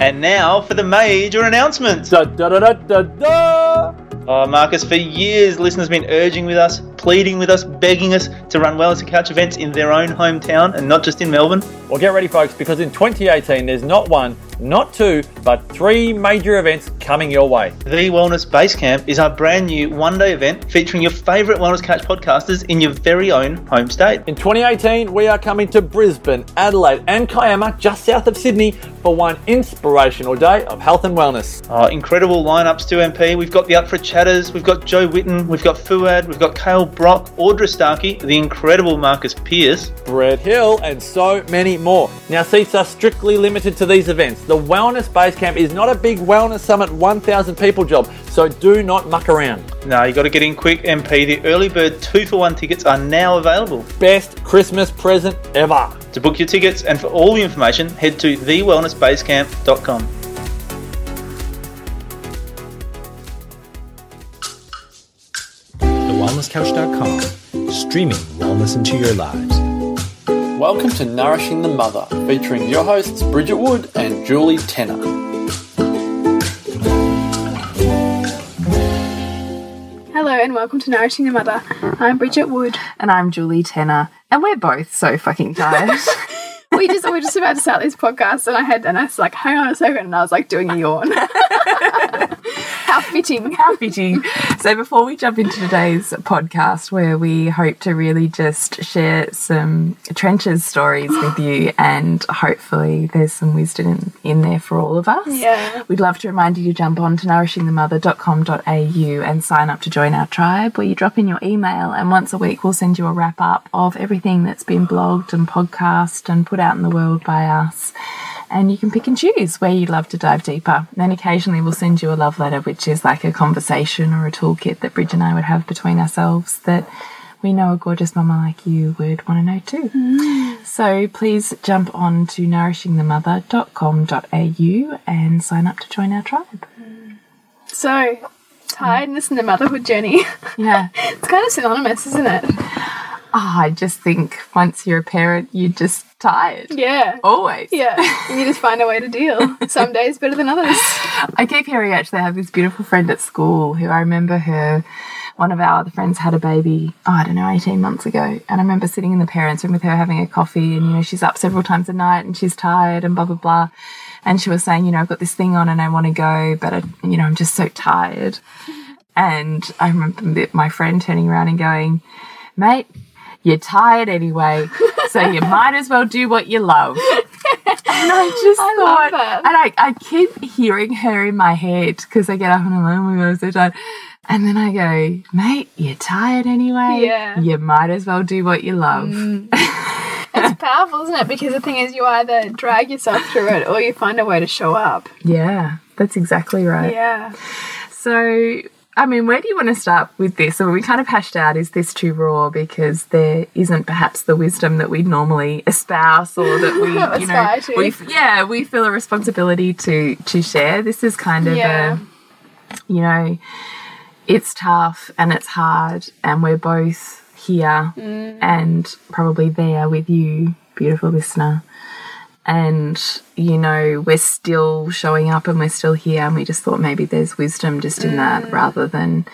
And now for the major announcements. Da da da da da da. Oh, Marcus, for years, listeners have been urging with us, pleading with us, begging us to run Wellness and Couch events in their own hometown and not just in Melbourne. Well, get ready, folks, because in 2018 there's not one, not two, but three major events coming your way. The Wellness Base Camp is our brand new one day event featuring your favourite Wellness Couch podcasters in your very own home state. In 2018, we are coming to Brisbane, Adelaide, and Kiama, just south of Sydney, for one inspirational day of health and wellness. Oh, incredible lineups to MP. We've got the Up for Chatters, we've got Jo Whitton, we've got Fuad, we've got Kale Brock, Audra Starkey, the incredible Marcus Pierce. Brett Hill, and so many more. Now, seats are strictly limited to these events. The Wellness Base Camp is not a big Wellness Summit 1,000 people job, so do not muck around. No, you got to get in quick, MP. The early bird two for one tickets are now available. Best Christmas present ever. To book your tickets and for all the information, head to thewellnessbasecamp.com. TheWellnessCouch.com, streaming wellness into your lives. Welcome to Nourishing the Mother, featuring your hosts Bridget Wood and Julie Tenner. Hello and welcome to Nourishing the Mother. I'm Bridget Wood. And I'm Julie Tenner. And we're both so fucking tired. We just we were just about to start this podcast and I had and I was like, hang on a second, and I was like doing a yawn. Fitting. How fitting. So, before we jump into today's podcast, where we hope to really just share some trenches stories with you, and hopefully there's some wisdom in, in there for all of us. Yeah. We'd love to remind you to jump on to nourishingthemother.com.au and sign up to join our tribe, where you drop in your email, and once a week we'll send you a wrap up of everything that's been blogged and podcast and put out in the world by us and you can pick and choose where you'd love to dive deeper. Then occasionally we'll send you a love letter, which is like a conversation or a toolkit that Bridge and I would have between ourselves that we know a gorgeous mama like you would want to know too. Mm. So please jump on to nourishingthemother.com.au and sign up to join our tribe. Mm. So tiredness and the motherhood journey. Yeah. It's kind of synonymous, isn't it? Oh, I just think once you're a parent, you're just tired. Yeah. Always. Yeah. You just find a way to deal. Some days better than others. I keep hearing actually I have this beautiful friend at school who I remember her one of our other friends had a baby, oh, I don't know, 18 months ago. And I remember sitting in the parents' room with her having a coffee and, you know, she's up several times a night and she's tired and blah, blah, blah. And she was saying, you know, I've got this thing on and I want to go, but, I, you know, I'm just so tired. And I remember my friend turning around and going, mate, you're tired anyway, so you might as well do what you love. And I just I thought, and I, I keep hearing her in my head because I get up and I'm like, oh my god, I'm so tired. And then I go, mate, you're tired anyway. Yeah. You might as well do what you love. Mm. It's powerful, isn't it? Because the thing is, you either drag yourself through it or you find a way to show up. Yeah, that's exactly right. Yeah. So, I mean, where do you want to start with this? So we kind of hashed out, is this too raw? Because there isn't perhaps the wisdom that we normally espouse or that we, you know, we, yeah, we feel a responsibility to, to share. This is kind of Yeah. a, you know, it's tough and it's hard and we're both here mm. and probably there with you, beautiful listener. And, you know, we're still showing up and we're still here. And we just thought maybe there's wisdom just in that mm. rather than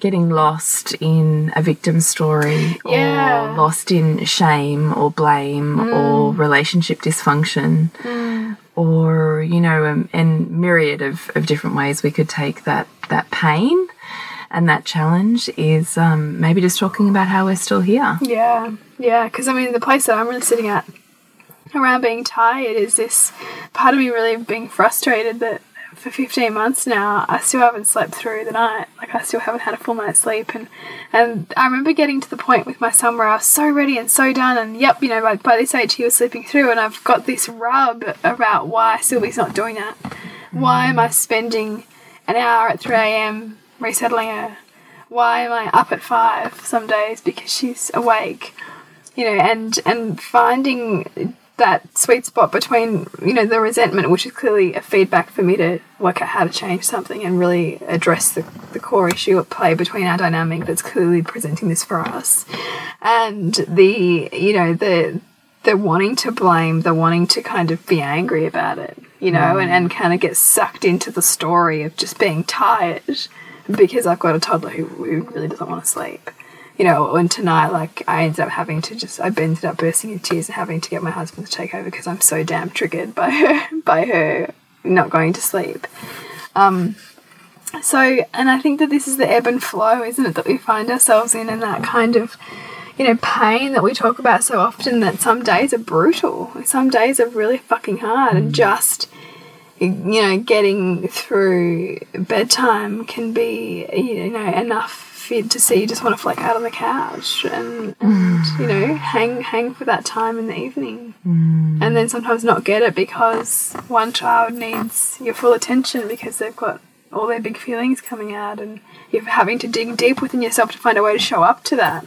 getting lost in a victim story Yeah. or lost in shame or blame mm. or relationship dysfunction mm. or, you know, and myriad of, of different ways we could take that, that pain and that challenge is um, maybe just talking about how we're still here. Yeah, yeah. Because I mean, the place that I'm really sitting at around being tired is this part of me really being frustrated that for 15 months now I still haven't slept through the night. Like I still haven't had a full night's sleep, and and I remember getting to the point with my son where I was so ready and so done, and yep, you know, by, by this age he was sleeping through, and I've got this rub about why Sylvie's not doing that. Why am I spending an hour at 3 a.m. resettling her? Why am I up at five some days because she's awake? You know, and and finding that sweet spot between you know the resentment, which is clearly a feedback for me to work out how to change something and really address the, the core issue at play between our dynamic that's clearly presenting this for us, and the you know the the wanting to blame, the wanting to kind of be angry about it. you know, and, and kind of get sucked into the story of just being tired because I've got a toddler who, who really doesn't want to sleep. You know, and tonight, like, I ended up having to just, I ended up bursting into tears and having to get my husband to take over because I'm so damn triggered by her, by her not going to sleep. Um, so, and I think that this is the ebb and flow, isn't it, that we find ourselves in, and that kind of, you know, pain that we talk about so often. That some days are brutal, some days are really fucking hard, and just, you know, getting through bedtime can be, you know, enough you to see you just want to flick out on the couch and, and mm. you know, hang hang for that time in the evening, mm. and then sometimes not get it because one child needs your full attention because they've got all their big feelings coming out and you're having to dig deep within yourself to find a way to show up to that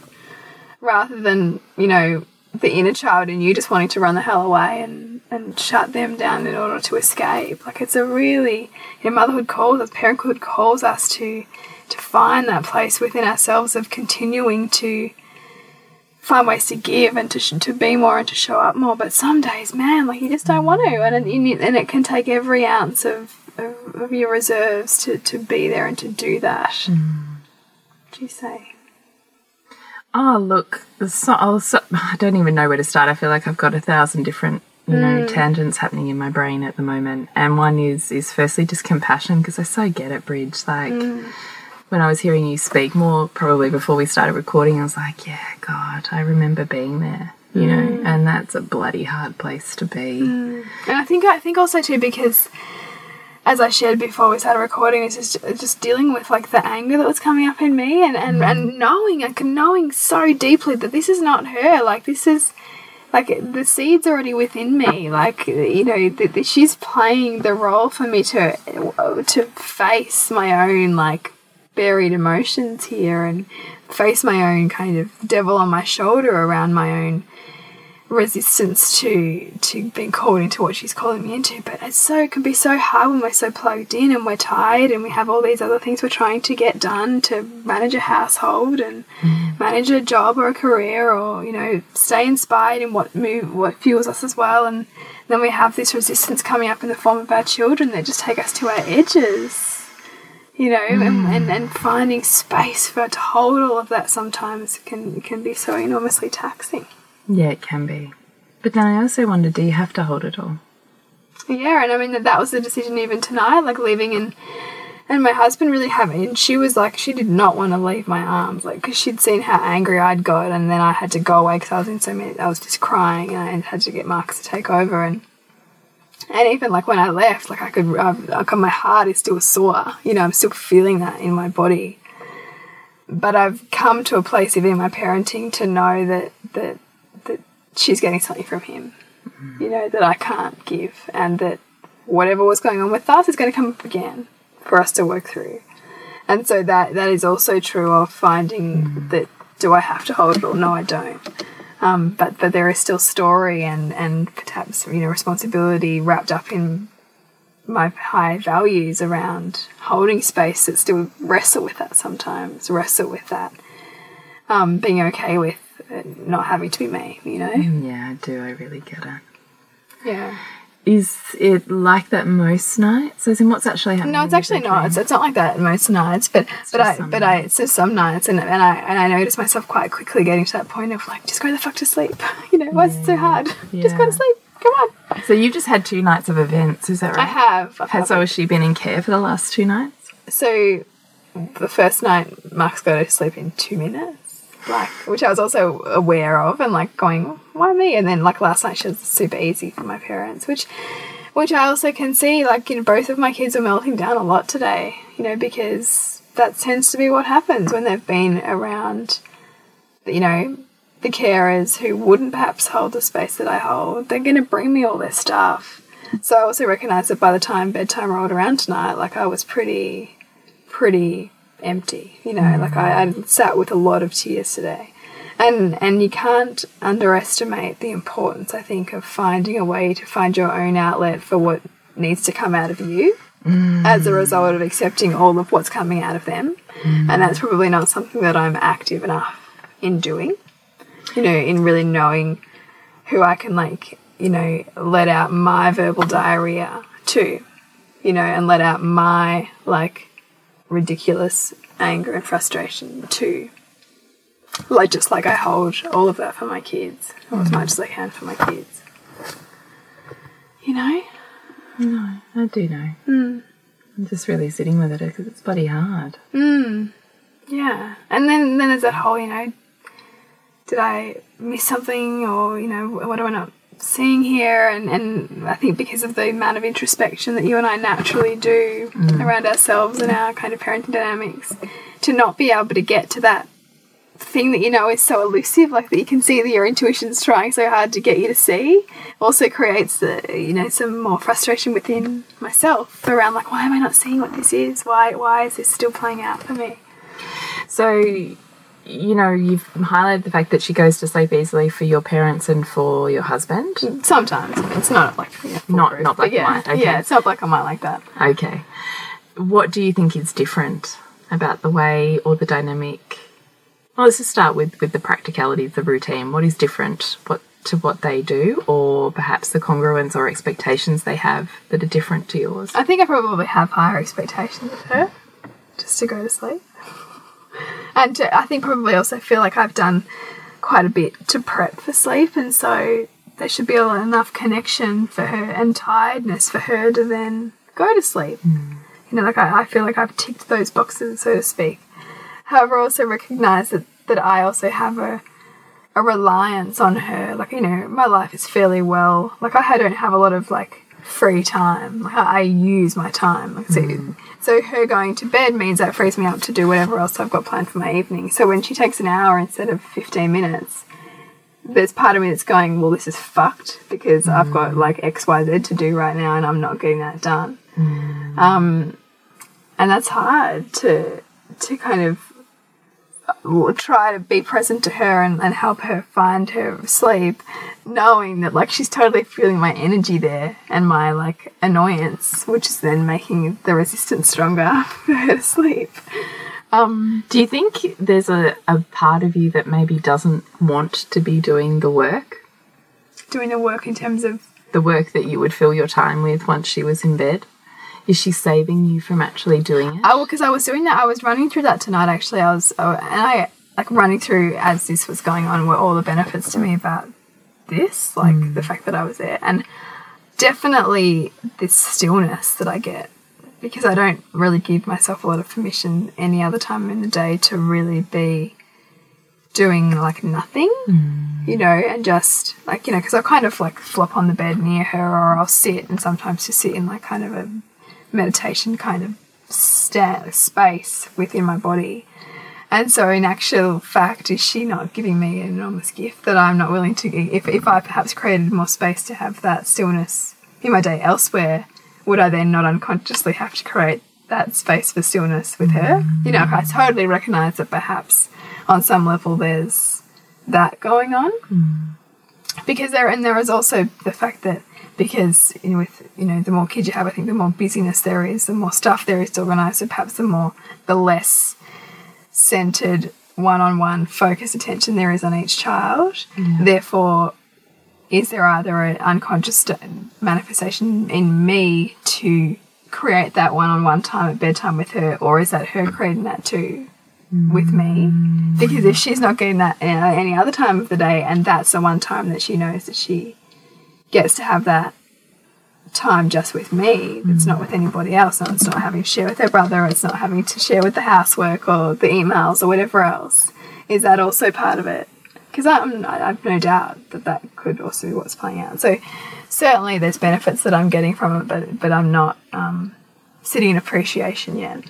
rather than you know the inner child and you just wanting to run the hell away and and shut them down in order to escape. Like it's a really you know motherhood calls us parenthood calls us to to find that place within ourselves of continuing to find ways to give and to, sh- to be more and to show up more but some days man like you just don't want to and it, and it can take every ounce of of, of your reserves to, to be there and to do that. Hmm. What do you say? Ah, oh, look, so, I'll so, I don't even know where to start. I feel like I've got a thousand different, you know, hmm. tangents happening in my brain at the moment. And one is is firstly just compassion because I so get it, Bridge. Like hmm. When I was hearing you speak more, probably before we started recording, I was like, yeah, God, I remember being there. You know, mm. and that's a bloody hard place to be. Mm. And I think I think also too because as I shared before we started recording, it's just just dealing with like the anger that was coming up in me and, and, and mm. knowing like knowing so deeply that this is not her. Like this is like the seeds already within me. Like you know, that that she's playing the role for me to to face my own like buried emotions here and face my own kind of devil on my shoulder around my own resistance to to being called into what she's calling me into. But it's so it can be so hard when we're so plugged in and we're tired and we have all these other things we're trying to get done to manage a household and mm. manage a job or a career or you know stay inspired in what move what fuels us as well. And then we have this resistance coming up in the form of our children that just take us to our edges you know and, and, hmm. and finding space for to hold all of that sometimes can can be so enormously taxing Yeah, it can be. But then I also wonder, do you have to hold it all? Yeah, and I mean that that was the decision even tonight, like leaving and and my husband really having. And she was like, she did not want to leave my arms, like because she'd seen how angry I'd got, and then I had to go away because I was in so many. I was just crying, and I had to get Marcus to take over, and and even like when I left, like I could, I've, like my heart is still sore. You know, I'm still feeling that in my body. But I've come to a place, even in my parenting, to know that that that she's getting something from him mm. you know, that I can't give, and that whatever was going on with us is going to come up again for us to work through. And so that that is also true of finding mm. that do I have to hold it or no, I don't. Um, but but there is still story and and perhaps you know responsibility wrapped up in my high values around holding space that still wrestle with that sometimes wrestle with that um, being okay with not having to be me you know Yeah, I do. I really get it. yeah Is it like that most nights? As in, what's actually happening? No, it's actually not. It's, it's not like that most nights, but but I but I it's just some nights, and and I and I noticed myself quite quickly getting to that point of like, just go the fuck to sleep. You know, why's it so hard? Just go to sleep. Come on. So you've just had two nights of events, is that right? I have. I've Has, had- so has she been in care for the last two nights? so the first night, Mark's got to sleep in two minutes, like which I was also aware of, and like going, why me? And then like last night, she was super easy for my parents, which which I also can see, like you know, both of my kids are melting down a lot today, you know, because that tends to be what happens when they've been around, you know, the carers who wouldn't perhaps hold the space that I hold. They're going to bring me all their stuff. So I also recognize that by the time bedtime rolled around tonight, like I was pretty, pretty empty. You know, like I, I sat with a lot of tears today, and and you can't underestimate the importance. I think of finding a way to find your own outlet for what needs to come out of you mm. as a result of accepting all of what's coming out of them, mm. and that's probably not something that I'm active enough in doing. You know, in really knowing who I can like, you know, let out my verbal diarrhea too, you know, and let out my like ridiculous anger and frustration too. Like just like I hold all of that for my kids, or as mm. much as I can for my kids. You know? No, I do know. Hmm. I'm just really sitting with it because it's bloody hard. Hmm. Yeah. And then then there's that whole, you know, did I miss something or, you know, what do I not seeing here? And, and I think because of the amount of introspection that you and I naturally do mm. around ourselves and our kind of parenting dynamics, to not be able to get to that thing that you know is so elusive, like that you can see that your intuition's trying so hard to get you to see, also creates the you know some more frustration within myself around like why am I not seeing what this is? Why why is this still playing out for me? So, you know, you've highlighted the fact that she goes to sleep easily for your parents and for your husband. Sometimes it's not like know, Not- not black and yeah, white, okay. yeah, it's not black and white like that. Okay. What do you think is different about the way or the dynamic? Well, let's just start with with the practicality of the routine. What is different what to what they do, or perhaps the congruence or expectations they have that are different to yours? I think I probably have higher expectations of her just to go to sleep. And to, I think probably also feel like I've done quite a bit to prep for sleep, and so there should be enough connection for her and tiredness for her to then go to sleep. Hmm. You know, like I, I feel like I've ticked those boxes, so to speak. However, I also recognise that, that I also have a a reliance on her. Like, you know, my life is fairly well. Like, I don't have a lot of like free time. Like, I, I use my time. Like, so, mm. so her going to bed means that frees me up to do whatever else I've got planned for my evening. So when she takes an hour instead of 15 minutes, there's part of me that's going, well, this is fucked because I've got mm. like X, Y, Z to do right now and I'm not getting that done. Mm. Um, and that's hard to, to kind of will try to be present to her and, and help her find her sleep, knowing that like she's totally feeling my energy there and my like annoyance, which is then making the resistance stronger for her to sleep. Um, Do you think there's a, a part of you that maybe doesn't want to be doing the work? Doing the work in terms of The work that you would fill your time with once she was in bed? Is she saving you from actually doing it? Oh, because I was doing that. I was running through that tonight. Actually, I was, oh, and I like running through as this was going on were all the benefits to me about this, like mm. the fact that I was there, and definitely this stillness that I get because I don't really give myself a lot of permission any other time in the day to really be doing like nothing, mm. you know, and just like, you know, because I kind of like flop on the bed near her or I'll sit and sometimes just sit in like kind of a meditation kind of space within my body. And so, in actual fact, is she not giving me an enormous gift that I'm not willing to? If, if I perhaps created more space to have that stillness in my day elsewhere, would I then not unconsciously have to create that space for stillness with her? You know, I totally recognize that perhaps on some level there's that going on hmm. Because there and there is also the fact that because you know, with you know the more kids you have, I think the more busyness there is, the more stuff there is to organise. So perhaps the more the less centered one-on-one focused attention there is on each child. Therefore, is there either an unconscious manifestation in me to create that one-on-one time at bedtime with her, or is that her creating that too? With me because if she's not getting that at any other time of the day and that's the one time that she knows that she gets to have that time just with me it's not with anybody else and it's not having to share with her brother it's not having to share with the housework or the emails or whatever else is that also part of it? Because I'm, I have no doubt that that could also be what's playing out. So certainly there's benefits that I'm getting from it but but I'm not um, sitting in appreciation yet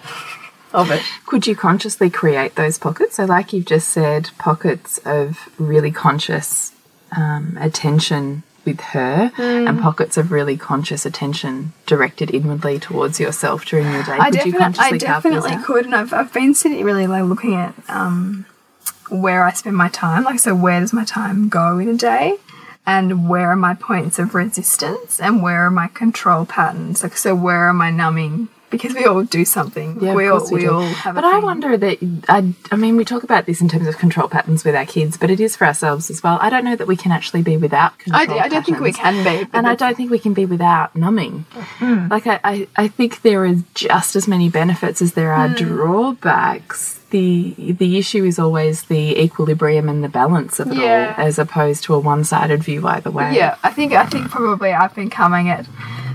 of it Could you consciously create those pockets? So, like you've just said, pockets of really conscious um, attention with her and pockets of really conscious attention directed inwardly towards yourself during your day. I, Could you consciously I definitely could, and I've, I've been sitting really like looking at um, where I spend my time. Like, so where does my time go in a day, and where are my points of resistance, and where are my control patterns? Like, so where are my numbing because we all do something. Yeah, we all we we all have. But I wonder that I, I mean, we talk about this in terms of control patterns with our kids, but it is for ourselves as well. I don't know that we can actually be without control I, do- I don't think we can be. And I don't think we can be without numbing. Mm. Like, I, I, I think there is just as many benefits as there are mm. drawbacks. The, the issue is always the equilibrium and the balance of it Yeah. all, as opposed to a one sided view either way. Yeah, I think I think probably I've been coming at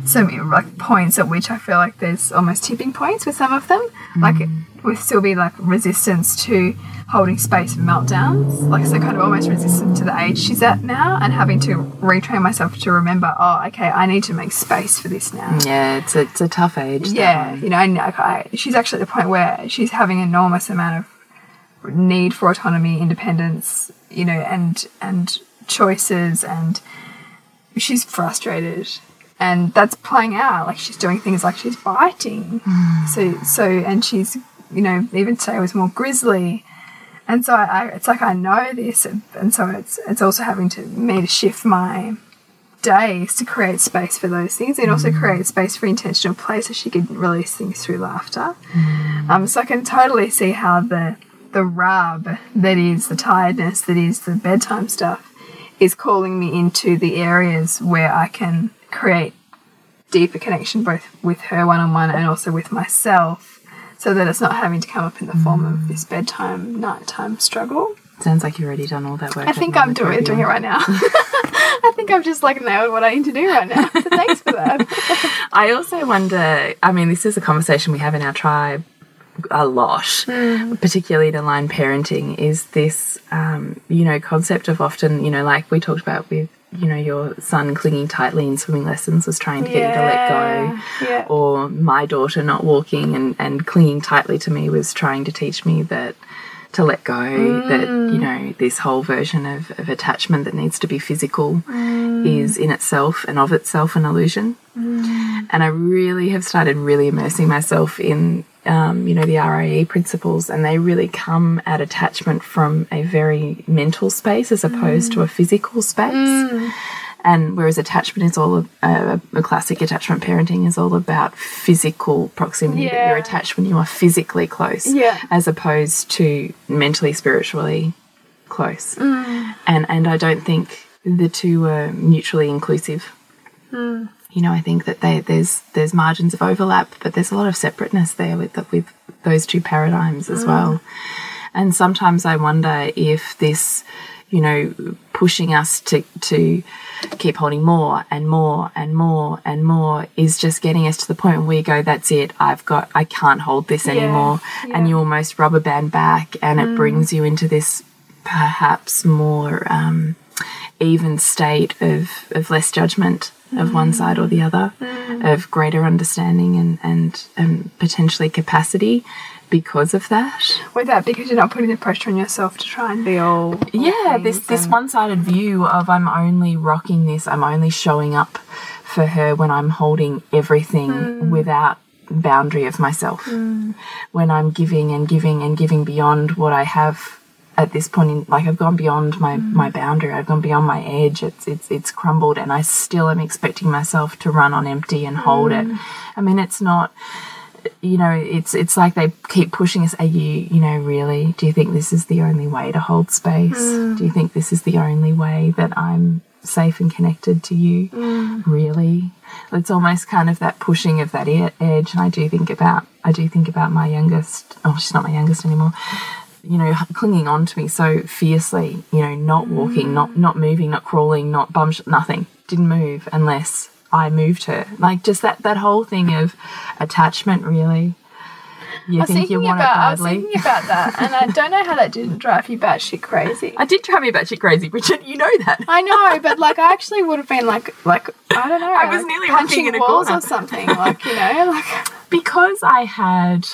some like points at which I feel like there's almost tipping points with some of them. Mm. Like with still be like resistance to holding space for meltdowns. Like so kind of almost resistant to the age she's at now and having to retrain myself to remember, oh, okay, I need to make space for this now. Yeah, it's a, it's a tough age. Yeah, you know, and like, I, she's actually at the point where she's having an enormous amount of need for autonomy, independence, you know, and and choices, and she's frustrated, and that's playing out. Like she's doing things like she's biting, mm. so so, and she's you know even today was more grisly. And so I, I, it's like I know this, and, and so it's it's also having to me to shift my days to create space for those things and also mm. create space for intentional play so she could release things through laughter. Mm. Um, so I can totally see how the the rub that is the tiredness that is the bedtime stuff is calling me into the areas where I can create deeper connection both with her one on one and also with myself so that it's not having to come up in the form of this bedtime nighttime struggle. Sounds like you've already done all that work. I think I'm doing, doing it right now. I think I've just like nailed what I need to do right now. So thanks for that. I also wonder. I mean, this is a conversation we have in our tribe a lot, Hmm. particularly in aligned parenting. Is this, um, you know, concept of often, you know, like we talked about with, you know, your son clinging tightly in swimming lessons was trying to get you to let go, Yeah. or my daughter not walking and and clinging tightly to me was trying to teach me that. To let go, that you mm. know, this whole version of, of attachment that needs to be physical mm. is in itself and of itself an illusion. Mm. And I really have started really immersing myself in, um, you know, the RIE principles, and they really come at attachment from a very mental space as opposed to a physical space. And whereas attachment is all of, uh, a classic attachment parenting is all about physical proximity, that Yeah. you're attached when you are physically close, Yeah. as opposed to mentally, spiritually close. Mm. And and I don't think the two are mutually inclusive mm. you know, I think that they, there's there's margins of overlap, but there's a lot of separateness there with the, with those two paradigms as mm. well. And sometimes I wonder if this, you know, pushing us to to keep holding more and more and more and more is just getting us to the point where we go, that's it, I've got, I can't hold this anymore, and you almost rubber band back, and it mm. brings you into this perhaps more. Um, even state of, of less judgment of mm. one side or the other, mm. of greater understanding and, and, and potentially capacity because of that. With that, because you're not putting the pressure on yourself to try and be all. all Yeah, this this one sided view of I'm only rocking this, I'm only showing up for her when I'm holding everything hmm. without boundary of myself. Hmm. When I'm giving and giving and giving beyond what I have at this point in like I've gone beyond my hmm. my boundary. I've gone beyond my edge. It's it's it's crumbled and I still am expecting myself to run on empty and hold it. I mean it's not you know, it's it's like they keep pushing us. Are you, you know, really? Do you think this is the only way to hold space? Mm. Do you think this is the only way that I'm safe and connected to you? Mm. Really? It's almost kind of that pushing of that edge. And I do think about, I do think about my youngest. Oh, she's not my youngest anymore. You know, clinging on to me so fiercely. You know, not walking, mm. not not moving, not crawling, not bum, nothing. Didn't move unless I moved her. Like just that that whole thing of attachment, really. You I was think you thinking want about, I was thinking about that, and I don't know how that didn't drive you batshit crazy. I did drive me batshit crazy, Bridget. You know that. I know, but like I actually would have been like, like I don't know, I was like, nearly punching in a walls or something, like you know, like because I had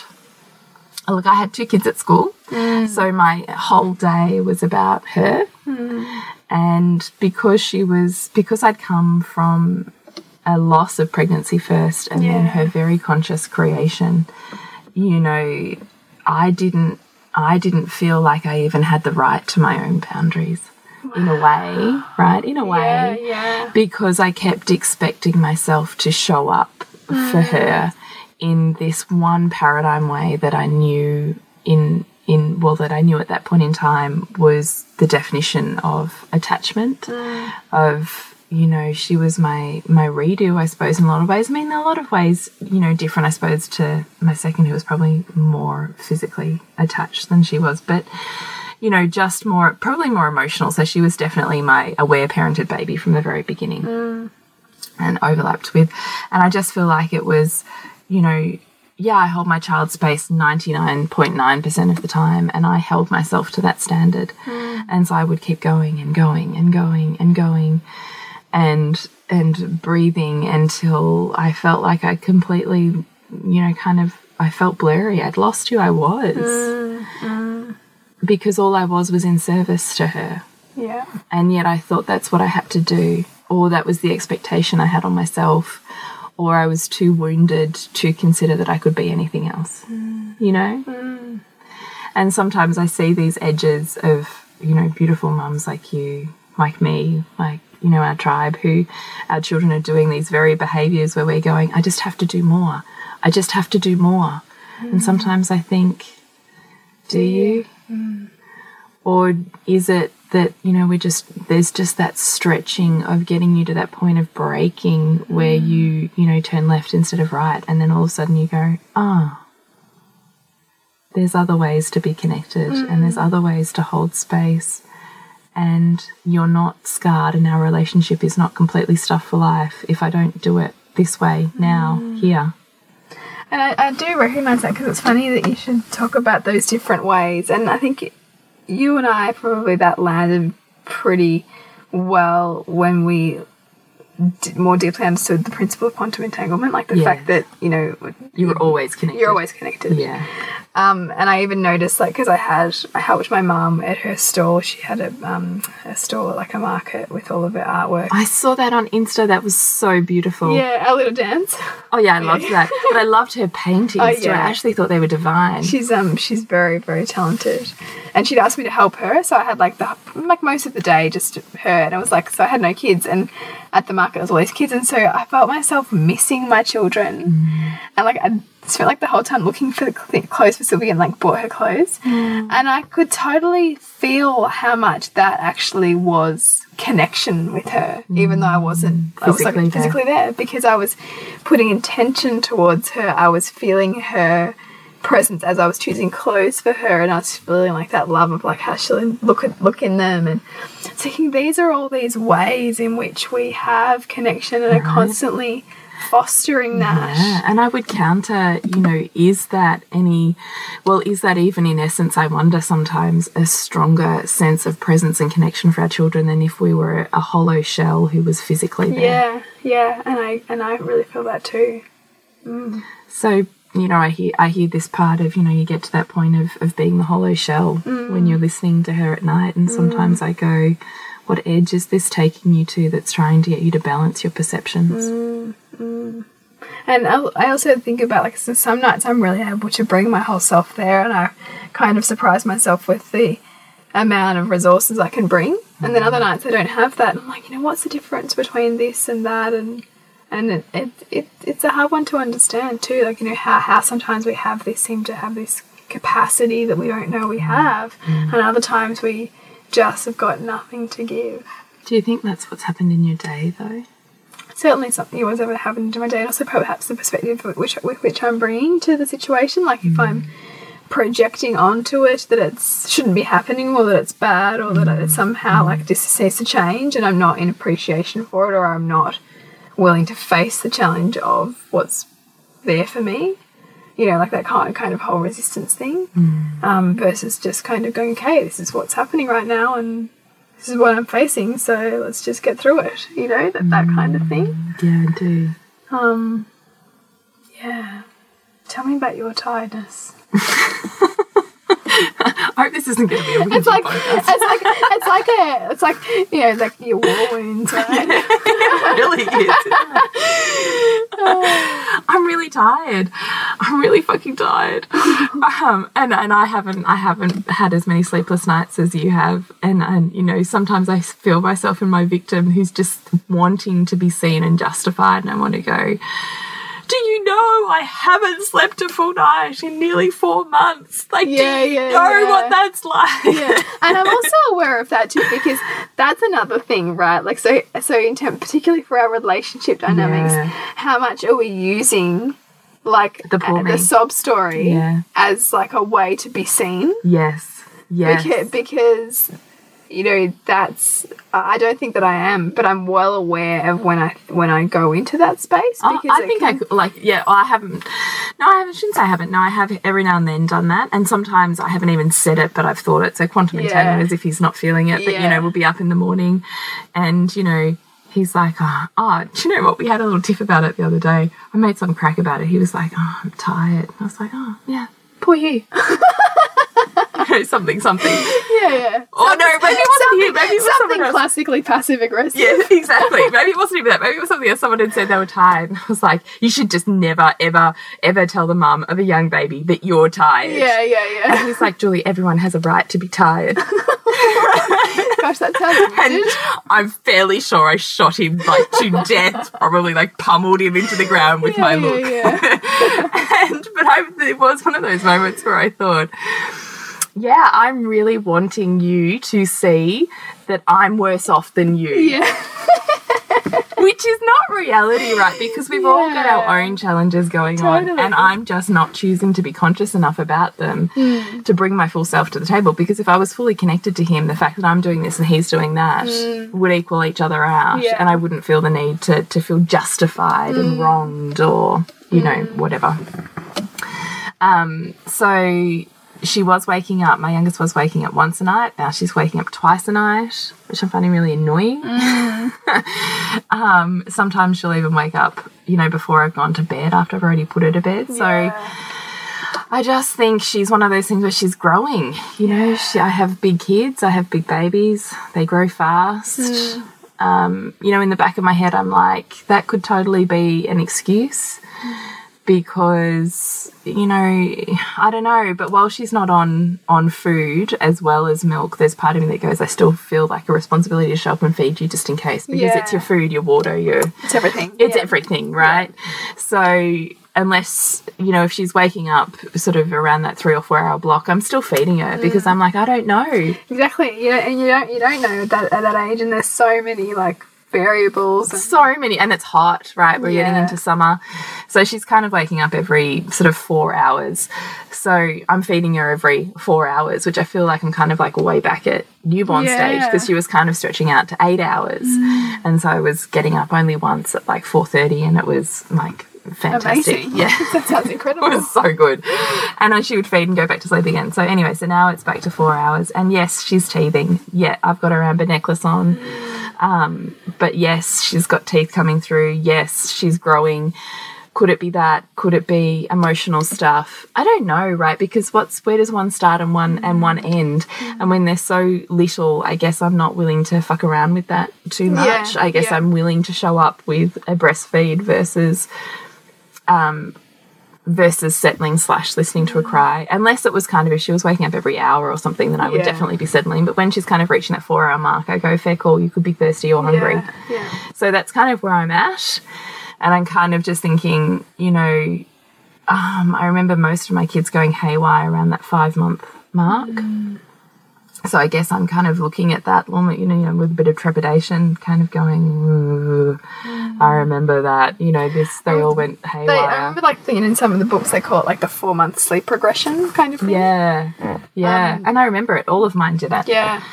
look, I had two kids at school, mm. so my whole day was about her, mm. and because she was because I'd come from a loss of pregnancy first, and then her very conscious creation, you know, I didn't I didn't feel like I even had the right to my own boundaries. In a way, right? In a way, yeah, yeah. because I kept expecting myself to show up for mm. her in this one paradigm way that I knew in in well that I knew at that point in time was the definition of attachment mm. of you know she was my my redo I suppose in a lot of ways. I mean in a lot of ways you know different I suppose to my second who was probably more physically attached than she was. But you know just more probably more emotional. So she was definitely my aware parented baby from the very beginning mm. and overlapped with. And I just feel like it was, you know, yeah, I hold my child space 99.9% of the time, and I held myself to that standard. Mm. And so I would keep going and going and going and going and and breathing until I felt like I completely, you know, kind of I felt blurry. I'd lost who I was. Mm-hmm. Because all I was was in service to her Yeah. and yet I thought that's what I had to do, or that was the expectation I had on myself, or I was too wounded to consider that I could be anything else, mm. you know? Mm. And sometimes I see these edges of, you know, beautiful mums like you, like me, like, you know, our tribe, who our children are doing these very behaviors where we're going, I just have to do more. I just have to do more. And mm. sometimes I think, do you? Mm. Or is it that, you know, we're just, there's just that stretching of getting you to that point of breaking where mm. you, you know, turn left instead of right. And then all of a sudden you go, ah, there's other ways to be connected and there's other ways to hold space. And you're not scarred, and our relationship is not completely stuffed for life if I don't do it this way now, mm. here. And I, I do recognize that because it's funny that you should talk about those different ways. And I think you and I probably that landed pretty well when we d- more deeply understood the principle of quantum entanglement, like the Yes. fact that you know You were always connected. you're always connected. Yeah. Um, and I even noticed, like, because I had, I helped my mum at her store. She had a, um, a store, like a market with all of her artwork. I saw that on Insta. That was so beautiful. yeah, our little dance. Oh yeah, I loved that. But I loved her paintings Oh, too. I actually thought they were divine. She's um, she's very very talented, and she'd asked me to help her. So I had like the like most of the day just her, and I was like so I had no kids, and at the market there was all these kids, and so I felt myself missing my children, and like I spent like the whole time looking for clothes for Sylvia and like bought her clothes, mm. and I could totally feel how much that actually was connection with her, even though I mm. wasn't I was Physically like there. physically there. because I was putting intention towards her. I was feeling her presence as I was choosing clothes for her, and I was feeling like that love of like how she'll look at look in them, and thinking these are all these ways in which we have connection and are constantly fostering that. Yeah, and I would counter, you know, is that any, well, is that even in essence, I wonder sometimes, a stronger sense of presence and connection for our children than if we were a hollow shell who was physically there? Yeah, yeah, and I and I really feel that too. Mm. So, you know, I hear I hear this part of, you know, you get to that point of, of being the hollow shell when mm. you're listening to her at night and mm. sometimes I go, what edge is this taking you to that's trying to get you to balance your perceptions? Mm. And I I also think about like so some nights I'm really able to bring my whole self there, and I kind of surprise myself with the amount of resources I can bring. And then other mm. nights I don't have that. I'm like, you know, what's the difference between this and that? And and it, it, it it's a hard one to understand too. Like you know how how sometimes we have this seem to have this capacity that we don't know we mm. have, and other times we just have got nothing to give. Do you think that's what's happened in your day though? Certainly something was ever happened to my day, and also perhaps the perspective with which, with which I'm bringing to the situation. Like if I'm mm. projecting onto it that it shouldn't be happening, or that it's bad, or that it somehow mm. like this needs to change, and I'm not in appreciation for it, or I'm not willing to face the challenge of what's there for me. You know, like that kind kind of whole resistance thing, mm. um, versus just kind of going, okay, this is what's happening right now, and this is what I'm facing, so let's just get through it. You know, that that kind of thing. Yeah, I do. Um, yeah. Tell me about your tiredness. I hope this isn't going to be a It's like it's like it's like a it's like you know like your war wounds, right? really is. really tired. I'm really fucking tired. Um, and and I haven't I haven't had as many sleepless nights as you have. And and you know sometimes I feel myself in my victim who's just wanting to be seen and justified, and I want to go. Do you know I haven't slept a full night in nearly four months. Like, Yeah, do you yeah, know yeah. what that's like? yeah and i'm also aware of that too because that's another thing right like so so in term particularly for our relationship dynamics how much are we using like The uh, the sob story as like a way to be seen Yes. Yes. because, because you know that's I don't think that I am, but I'm well aware of when I when I go into that space. Oh, I think I can- could, like, yeah, I haven't, no, I haven't, shouldn't say I haven't. No, I have every now and then done that. And sometimes I haven't even said it, but I've thought it. So quantum Yeah. entanglement as if he's not feeling it, but you know, we'll be up in the morning and, you know, he's like, oh, oh, do you know what? We had a little tiff about it the other day. I made some crack about it. He was like, oh, I'm tired. I was like, oh, yeah, poor you. Something, something. yeah, yeah. Oh, no, maybe it wasn't you. Maybe it was something classically passive aggressive. Yeah, exactly. Maybe it wasn't even that. Maybe it was something else. Someone had said they were tired. And I was like, you should just never, ever, ever tell the mum of a young baby that you're tired. yeah, yeah, yeah. And he's like, Julie, everyone has a right to be tired. Gosh, that sounds And. I'm fairly sure I shot him like to death, probably like pummeled him into the ground with my Yeah, look. yeah, yeah. And but I, it was one of those moments where I thought, yeah, I'm really wanting you to see that I'm worse off than you. yeah. Which is not reality, right? Because we've all got our own challenges going on, and I'm just not choosing to be conscious enough about them Hmm. to bring my full self to the table. Because if I was fully connected to him, the fact that I'm doing this and he's doing that would equal each other out, Hmm. Yeah. Hmm. and I wouldn't feel the need to, to feel justified and wronged or, you know, whatever. Um, so she was waking up. My youngest was waking up once a night. Now she's waking up twice a night, which I'm finding really annoying. um, sometimes she'll even wake up, you know, before I've gone to bed after I've already put her to bed. So I just think she's one of those things where she's growing. You know, she, I have big kids, I have big babies, they grow fast. Um, you know, in the back of my head, I'm like, that could totally be an excuse because you know i don't know but while she's not on on food as well as milk there's part of me that goes i still feel like a responsibility to show up and feed you just in case because Yeah. it's your food your water your It's everything. it's yeah. everything right so unless you know if she's waking up sort of around that three or four hour block i'm still feeding her Mm. because i'm like i don't know Exactly. You know, and you don't you don't know at that at that age, and there's so many like variables. So many and it's hot right? We're getting into summer. So she's kind of waking up every sort of four hours. So i'm feeding her every four hours which i feel like i'm kind of like way back at newborn stage because she was kind of stretching out to eight hours. Mm. And so i was getting up only once at like 4.30 and it was like fantastic Amazing. yeah that sounds incredible. it was so good. And then she would feed and go back to sleep again. So anyway, so now it's back to four hours. And yes, she's teething. Yeah, I've got her amber necklace on. Um, but yes, she's got teeth coming through. Yes, she's growing. Could it be that? Could it be emotional stuff? I don't know, right? Because what's where does one start and one and one end? And when they're so little, I guess I'm not willing to fuck around with that too much. Yeah, I guess yeah. I'm willing to show up with a breastfeed versus versus settling slash listening to a cry. Unless it was kind of if she was waking up every hour or something, then I would Yeah. definitely be settling. But when she's kind of reaching that four hour mark, I go, fair call, you could be thirsty or hungry. Yeah. yeah. So that's kind of where I'm at. And I'm kind of just thinking, you know, um, I remember most of my kids going haywire around that five month mark. So I guess I'm kind of looking at that moment, you know, you know, with a bit of trepidation, kind of going, "Ooh, I remember that, you know, this, they um, all went haywire. They, I remember like thinking in some of the books they call it like the four month sleep progression kind of thing. Yeah, yeah. Um, and I remember it. All of mine did it. Yeah.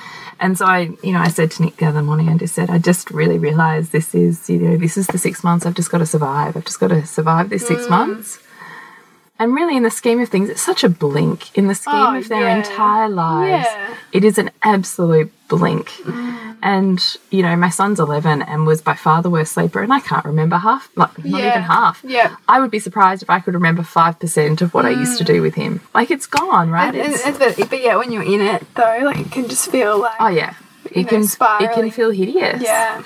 And so I, you know, I said to Nick the other morning, I just said, I just really realized this is, you know, this is the six months. I've just got to survive. I've just got to survive this Mm. six months. And really, in the scheme of things, it's such a blink. In the scheme Oh, of their yeah. entire lives, Yeah. Mm. it is an absolute blink. And, you know, my son's 11 and was by far the worst sleeper. And I can't remember half, like, not Yeah. even half. Yeah. I would be surprised if I could remember 5% of what I used to do with him. Like, it's gone, right? Mm. And, It's- and, but, but yeah, when you're in it though, like it can just feel like Oh yeah, it know, can it can feel hideous. yeah.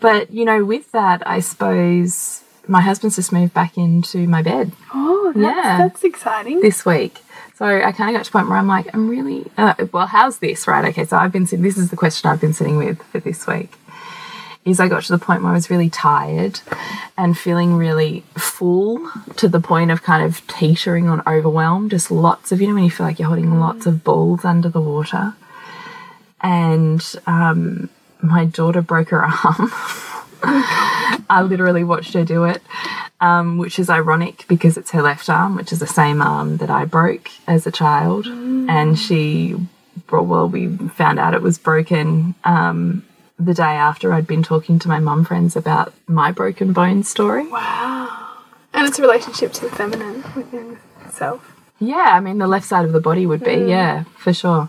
But you know, with that, I suppose my husband's just moved back into my bed Oh, that's, Yeah. that's exciting. this week. So I kind of got to the point where I'm like, I'm really uh, well. How's this? Right? Okay. So I've been. sit- This is the question I've been sitting with for this week. is I got to the point where I was really tired and feeling really full to the point of kind of teetering on overwhelm. Just lots of, you know, when you feel like you're holding lots of balls under the water. And um, my daughter broke her arm. I literally watched her do it, um, which is ironic because it's her left arm, which is the same arm that I broke as a child. And she, well, we found out it was broken um, the day after I'd been talking to my mum friends about my broken bone story. Wow. And it's a relationship to the feminine within itself. Yeah, I mean, the left side of the body would be, yeah, for sure.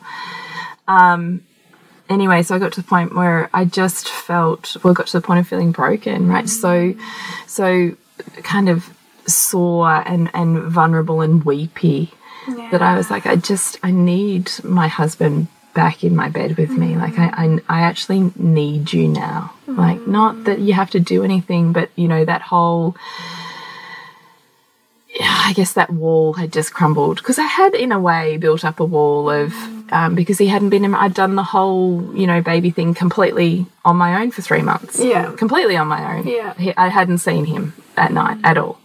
Um, anyway, so I got to the point where I just felt, well, got to the point of feeling broken, right? Mm. So, so kind of sore and, and vulnerable and weepy that I was like, I just, I need my husband back in my bed with me. Like, I, I, I actually need you now. Like, mm. not that you have to do anything, but, you know, that whole, yeah. I guess that wall had just crumbled because I had, in a way, built up a wall of mm. Um, because he hadn't been. in- I'd done the whole, you know, baby thing completely on my own for three months. Yeah. completely on my own. Yeah. he, I hadn't seen him at night at all,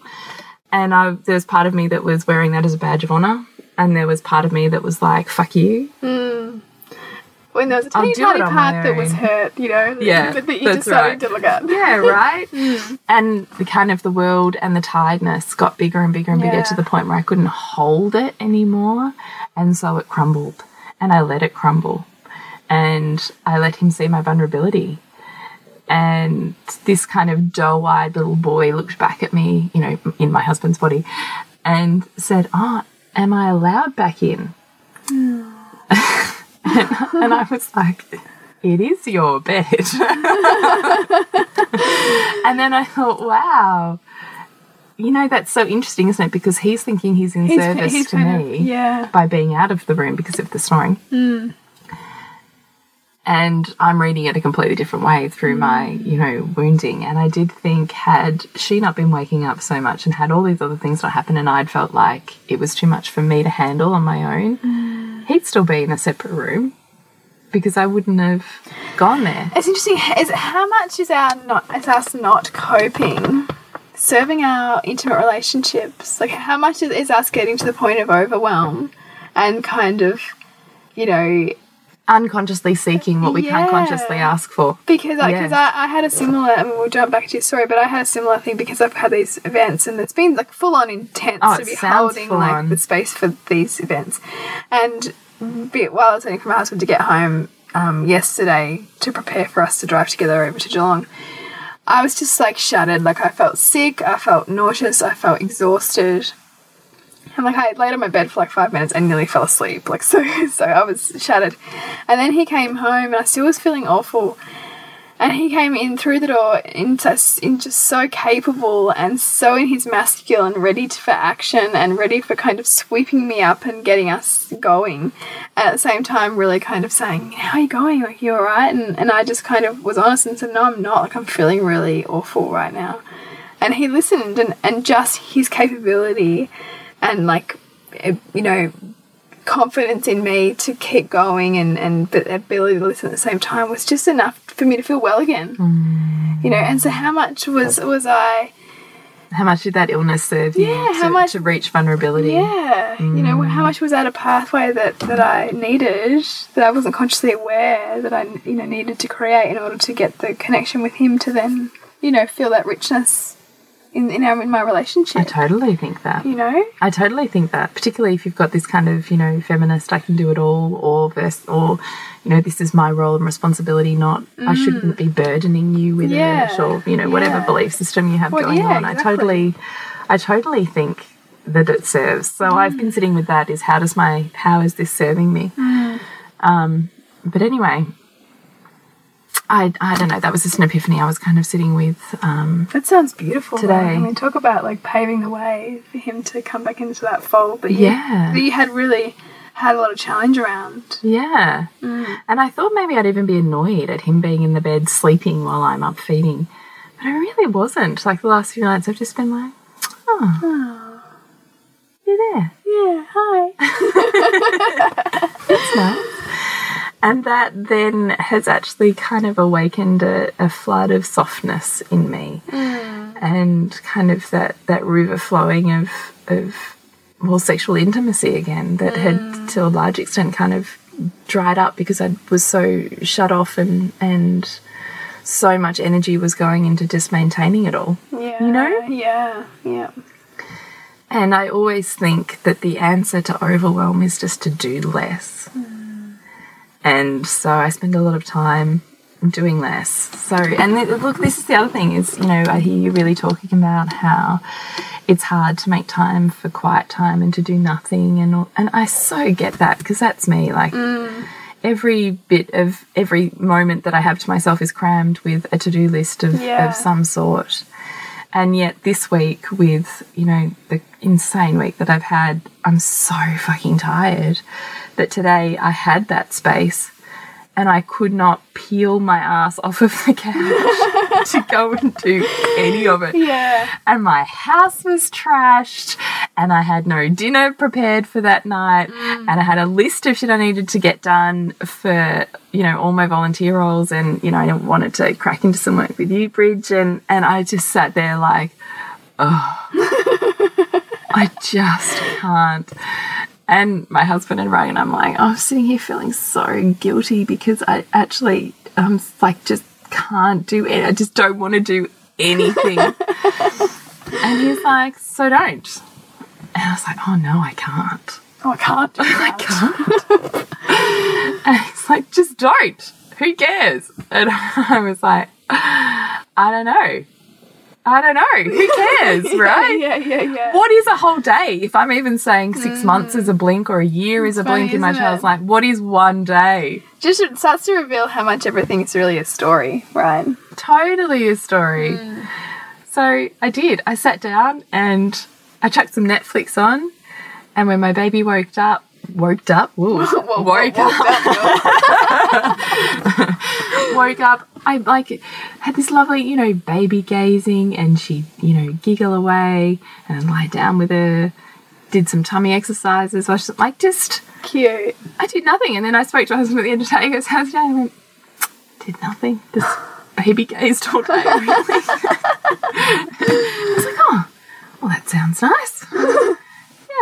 and I, there was part of me that was wearing that as a badge of honor, and there was part of me that was like, "Fuck you." When there was a tiny, tiny part that was hurt, you know, Yeah, that, that you that's decided right. to look at. Yeah, right. And the kind of the world and the tiredness got bigger and bigger and bigger Yeah. to the point where I couldn't hold it anymore. And so it crumbled. And I let it crumble. And I let him see my vulnerability. And this kind of doe eyed little boy looked back at me, you know, in my husband's body, and said, Oh, am I allowed back in? and I was like, it is your bed. and then I thought, wow. You know, that's so interesting, isn't it? Because he's thinking he's in He's- service he's to kind of- me yeah. by being out of the room because of the snoring. Hmm. And I'm reading it a completely different way through my, you know, wounding. And I did think, had she not been waking up so much and had all these other things not happen, and I'd felt like it was too much for me to handle on my own, hmm. he'd still be in a separate room because I wouldn't have gone there. It's interesting. Is how much is our not is us not coping, serving our intimate relationships? Like how much is, is us getting to the point of overwhelm, and kind of, you know, Unconsciously seeking what we can't consciously ask for. because I, Yeah. I, I had a similar. I mean, we'll jump back to your story, but I had a similar thing because I've had these events, and it's been like full on intense Oh, to be holding like on. the space for these events, and bit while I was waiting for my husband to get home um, yesterday to prepare for us to drive together over to Geelong. I was just like shattered. Like I felt sick, I felt nauseous, I felt exhausted. And like I laid on my bed for like five minutes and nearly fell asleep. Like so so I was shattered. And then he came home and I still was feeling awful. And he came in through the door into in just so capable and so in his masculine, ready to, for action and ready for kind of sweeping me up and getting us going. At the same time, really kind of saying, "How are you going? Like you all right?" And and I just kind of was honest and said, "No, I'm not. Like I'm feeling really awful right now." And he listened, and and just his capability and like eh, you know confidence in me to keep going and and the ability to listen at the same time was just enough for me to feel well again. Mm. You know and so how much was was i How much did that illness serve you Yeah, to, how much- to reach vulnerability? yeah you know how mm. much was that a pathway that that i needed that i wasn't consciously aware that i you know needed to create in order to get the connection with him to then you know feel that richness in in, our, in my relationship I totally think that. you know I totally think that, particularly if you've got this kind of, you know, feminist, I can do it all, or vers or, you know, this is my role and responsibility, not I shouldn't be burdening you with Mm. Yeah, it, or you know, whatever yeah. belief system you have Well, going yeah, on. I totally, I totally think that it serves. So I've Mm. been sitting with that: is how does my how is this serving me? Mm. Um, but anyway. I, I don't know. That was just an epiphany I was kind of sitting with. Um, That sounds beautiful. Today. I mean, talk about like paving the way for him to come back into that fold that you, Yeah. that you had really had a lot of challenge around. Yeah. And I thought maybe I'd even be annoyed at him being in the bed sleeping while I'm up feeding. But I really wasn't. Like the last few nights, I've just been like, oh, you're there. Yeah, hi. That's nice. And that then has actually kind of awakened a, a flood of softness in me. Mm. And kind of that, that river flowing of, of more sexual intimacy again that had mm. to a large extent kind of dried up because I was so shut off and and so much energy was going into just maintaining it all. Yeah. You know? Yeah. Yeah. And I always think that the answer to overwhelm is just to do less. Mm. And so I spend a lot of time doing less. So, and th- look, this is the other thing is, you know, I hear you really talking about how it's hard to make time for quiet time and to do nothing. And, and I so get that because that's me. Like, mm. every bit of every moment that I have to myself is crammed with a to do list of, Yeah. of some sort. And yet, this week, with you know the insane week that I've had, I'm so fucking tired that today I had that space and I could not peel my ass off of the couch to go and do any of it Yeah. and my house was trashed and I had no dinner prepared for that night mm. and I had a list of shit I needed to get done for you know all my volunteer roles and you know I wanted to crack into some work with you Bridge and and I just sat there like oh I just can't. And my husband and Ryan I'm like I'm sitting here feeling so guilty because I actually I'm like just can't do it. I just don't want to do anything. And he's like, so don't. And I was like, oh no, I can't. Oh, I can't do that. And he's like, just don't. Who cares? And I was like, I don't know. I don't know. Who cares, right? Yeah, yeah, yeah. What is a whole day? If I'm even saying six mm. months is a blink or a year is a funny, blink in my child's life, what is one day? Just it starts to reveal how much everything is really a story, right? totally a story. Mm. So I did. I sat down and I chucked some Netflix on, and when my baby woke up, woke up, whoa, woke up, woke up, I like had this lovely, you know, baby gazing, and she, you know, giggle away and I'd lie down with her. Did some tummy exercises. I was like, just Cute. I did nothing. And then I spoke to my husband at the end of the day. He goes, How's your day? I went, Did nothing. Just baby gazed all day. Really. I was like, Oh, well, that sounds nice.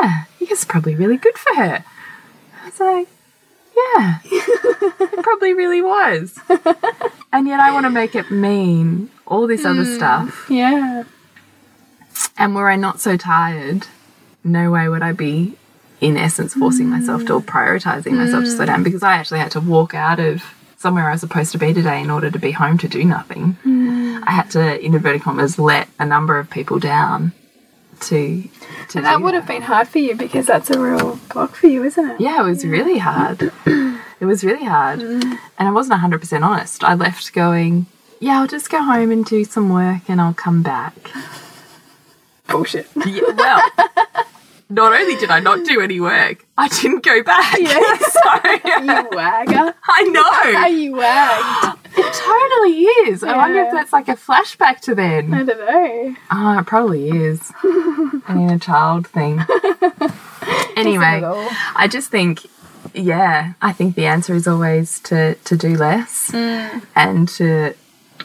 yeah, It's probably really good for her. I was like, Yeah, it probably really was. And yet I want to make it mean all this other mm, stuff. Yeah. And were I not so tired, no way would I be, in essence, forcing myself to or mm. prioritizing myself to mm. slow down because I actually had to walk out of somewhere I was supposed to be today in order to be home to do nothing. I had to, in inverted commas, let a number of people down to. to And that would have been hard for you because that's a real block for you, isn't it? Yeah, it was really hard. It was really hard. Mm. And I wasn't 100% honest. I left going, yeah, I'll just go home and do some work and I'll come back. Bullshit. Yeah, well, not only did I not do any work, I didn't go back. Yeah. so, you wagger. I know. Are you wagged? It totally is. I wonder if that's like a flashback to then. I don't know. Oh, it probably is. An inner child thing. anyway, Isn't it all? I just think, yeah, I think the answer is always to, to do less Mm. and to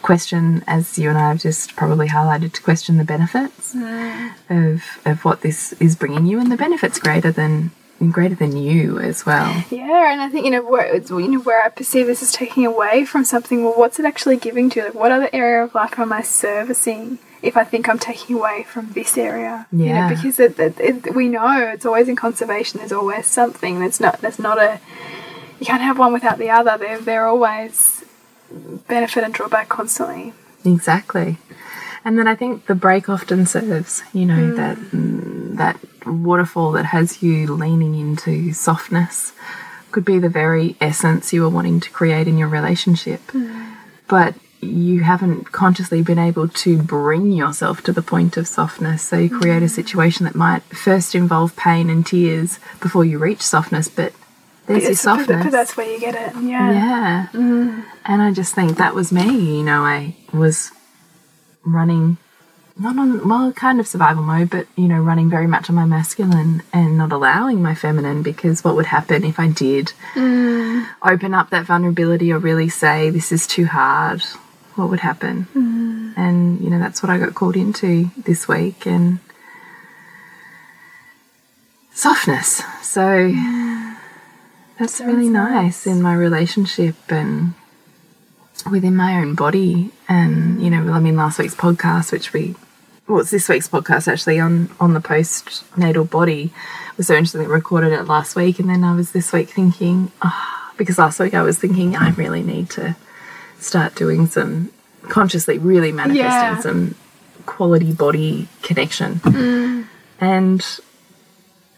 question, as you and I have just probably highlighted, to question the benefits Mm. of, of what this is bringing you and the benefits greater than greater than you as well. Yeah, and I think you know where it's, you know where I perceive this is taking away from something. Well, what's it actually giving to? Like, what other area of life am I servicing? If I think I'm taking away from this area, you Yeah. know, because it, it, it, we know it's always in conservation. There's always something. That's not. That's not a. You can't have one without the other. They're they're always benefit and drawback constantly. Exactly. And then I think the break often serves, you know, that mm, that waterfall that has you leaning into softness could be the very essence you were wanting to create in your relationship. But you haven't consciously been able to bring yourself to the point of softness. So you create a situation that might first involve pain and tears before you reach softness, but there's your softness. but that's where you get it. Yeah. Yeah. Mm. And I just think that was me. You know, I was running not on well kind of survival mode but you know running very much on my masculine and not allowing my feminine because what would happen if i did mm. open up that vulnerability or really say this is too hard what would happen? Mm. And you know that's what i got called into this week and softness. So that's really nice in my relationship and within my own body. And you know i mean last week's podcast which we well it's this week's podcast actually on on the postnatal body. Was so interesting that we recorded it last week and then i was this week thinking ah, because last week i was thinking i really need to start doing some consciously really manifesting Yeah. some quality body connection. And mm,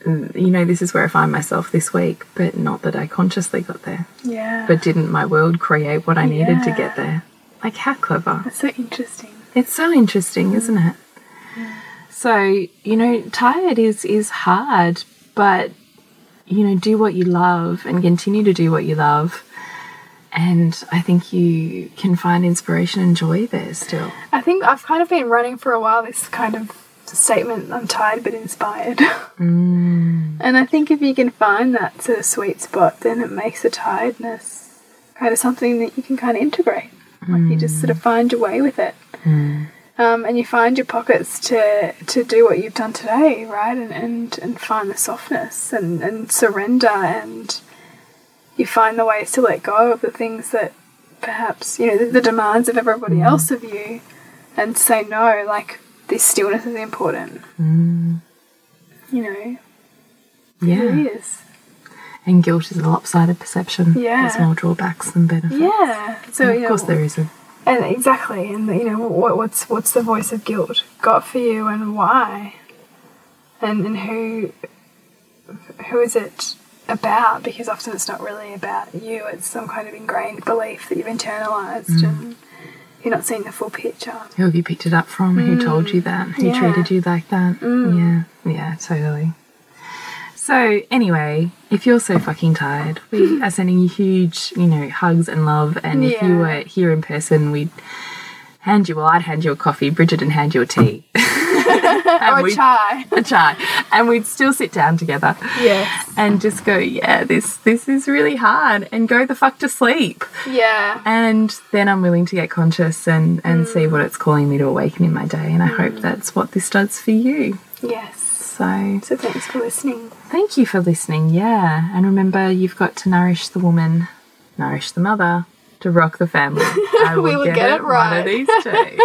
Mm, you know this is where i find myself this week but not that i consciously got there Yeah. but didn't my world create what I needed to get there? Like, how clever. That's so interesting. It's so interesting, isn't it? So, you know, tired is is hard, but you know, do what you love and continue to do what you love. And I think you can find inspiration and joy there still. I think I've kind of been running for a while this kind of statement I'm tired but inspired. Mm. And I think if you can find that sort of sweet spot, then it makes the tiredness kind of something that you can kind of integrate. Like you just sort of mm. find your way with it. Mm. Um, and you find your pockets to, to do what you've done today, right? And, and, and find the softness and, and surrender and you find the ways to let go of the things that perhaps, you know, the, the demands of everybody else of you and say no, like this stillness is important. Mm. You know, Yeah. it is. And guilt is a lopsided perception. Yeah. There's more drawbacks than benefits. Yeah. So, of course there isn't. And exactly, and you know what, what's what's the voice of guilt got for you, and why, and and who who is it about? Because often it's not really about you; it's some kind of ingrained belief that you've internalized, mm. and you're not seeing the full picture. Who have you picked it up from? Who told you that? Who Mm. Yeah. Mm. treated you like that? Yeah, yeah, totally. So, anyway, if you're so fucking tired, we are sending you huge, you know, hugs and love. And if you were here in person, we'd hand you, well, I'd hand you a coffee, Bridget and hand you a tea. and Or chai. a chai. And we'd still sit down together Yes. and just go, yeah, this this is really hard, and go the fuck to sleep. Yeah. And then I'm willing to get conscious and, and see mm. what it's calling me to awaken in my day. And I hope mm. that's what this does for you. Yes. So So thanks for listening. thank you for listening. Yeah. And remember, you've got to nourish the woman, nourish the mother, to rock the family. I will, We will get, get it it one of right. these days.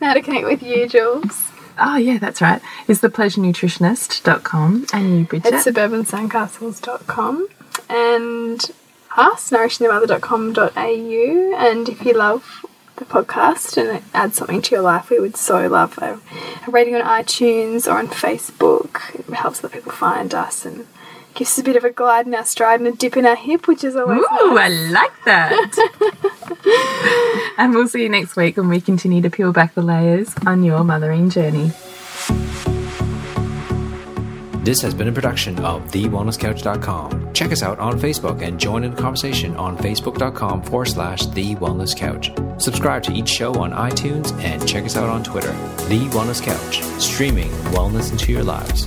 How to connect with you, Jules? Oh, yeah, that's right. It's thepleasurenutritionist.com. And you, Bridget. at suburbansandcastles.com and us, nourishingthemother.com.au. And if you love the podcast and it adds something to your life, we would so love a, a rating on iTunes or on Facebook. It helps other people find us and gives us a bit of a glide in our stride and a dip in our hip, which is always Ooh, I like that. and we'll see you next week when we continue to peel back the layers on your mothering journey. This has been a production of TheWellnessCouch.com. Check us out on Facebook and join in the conversation on Facebook.com forward slash The Wellness Couch. Subscribe to each show on iTunes and check us out on Twitter. The Wellness Couch, streaming wellness into your lives.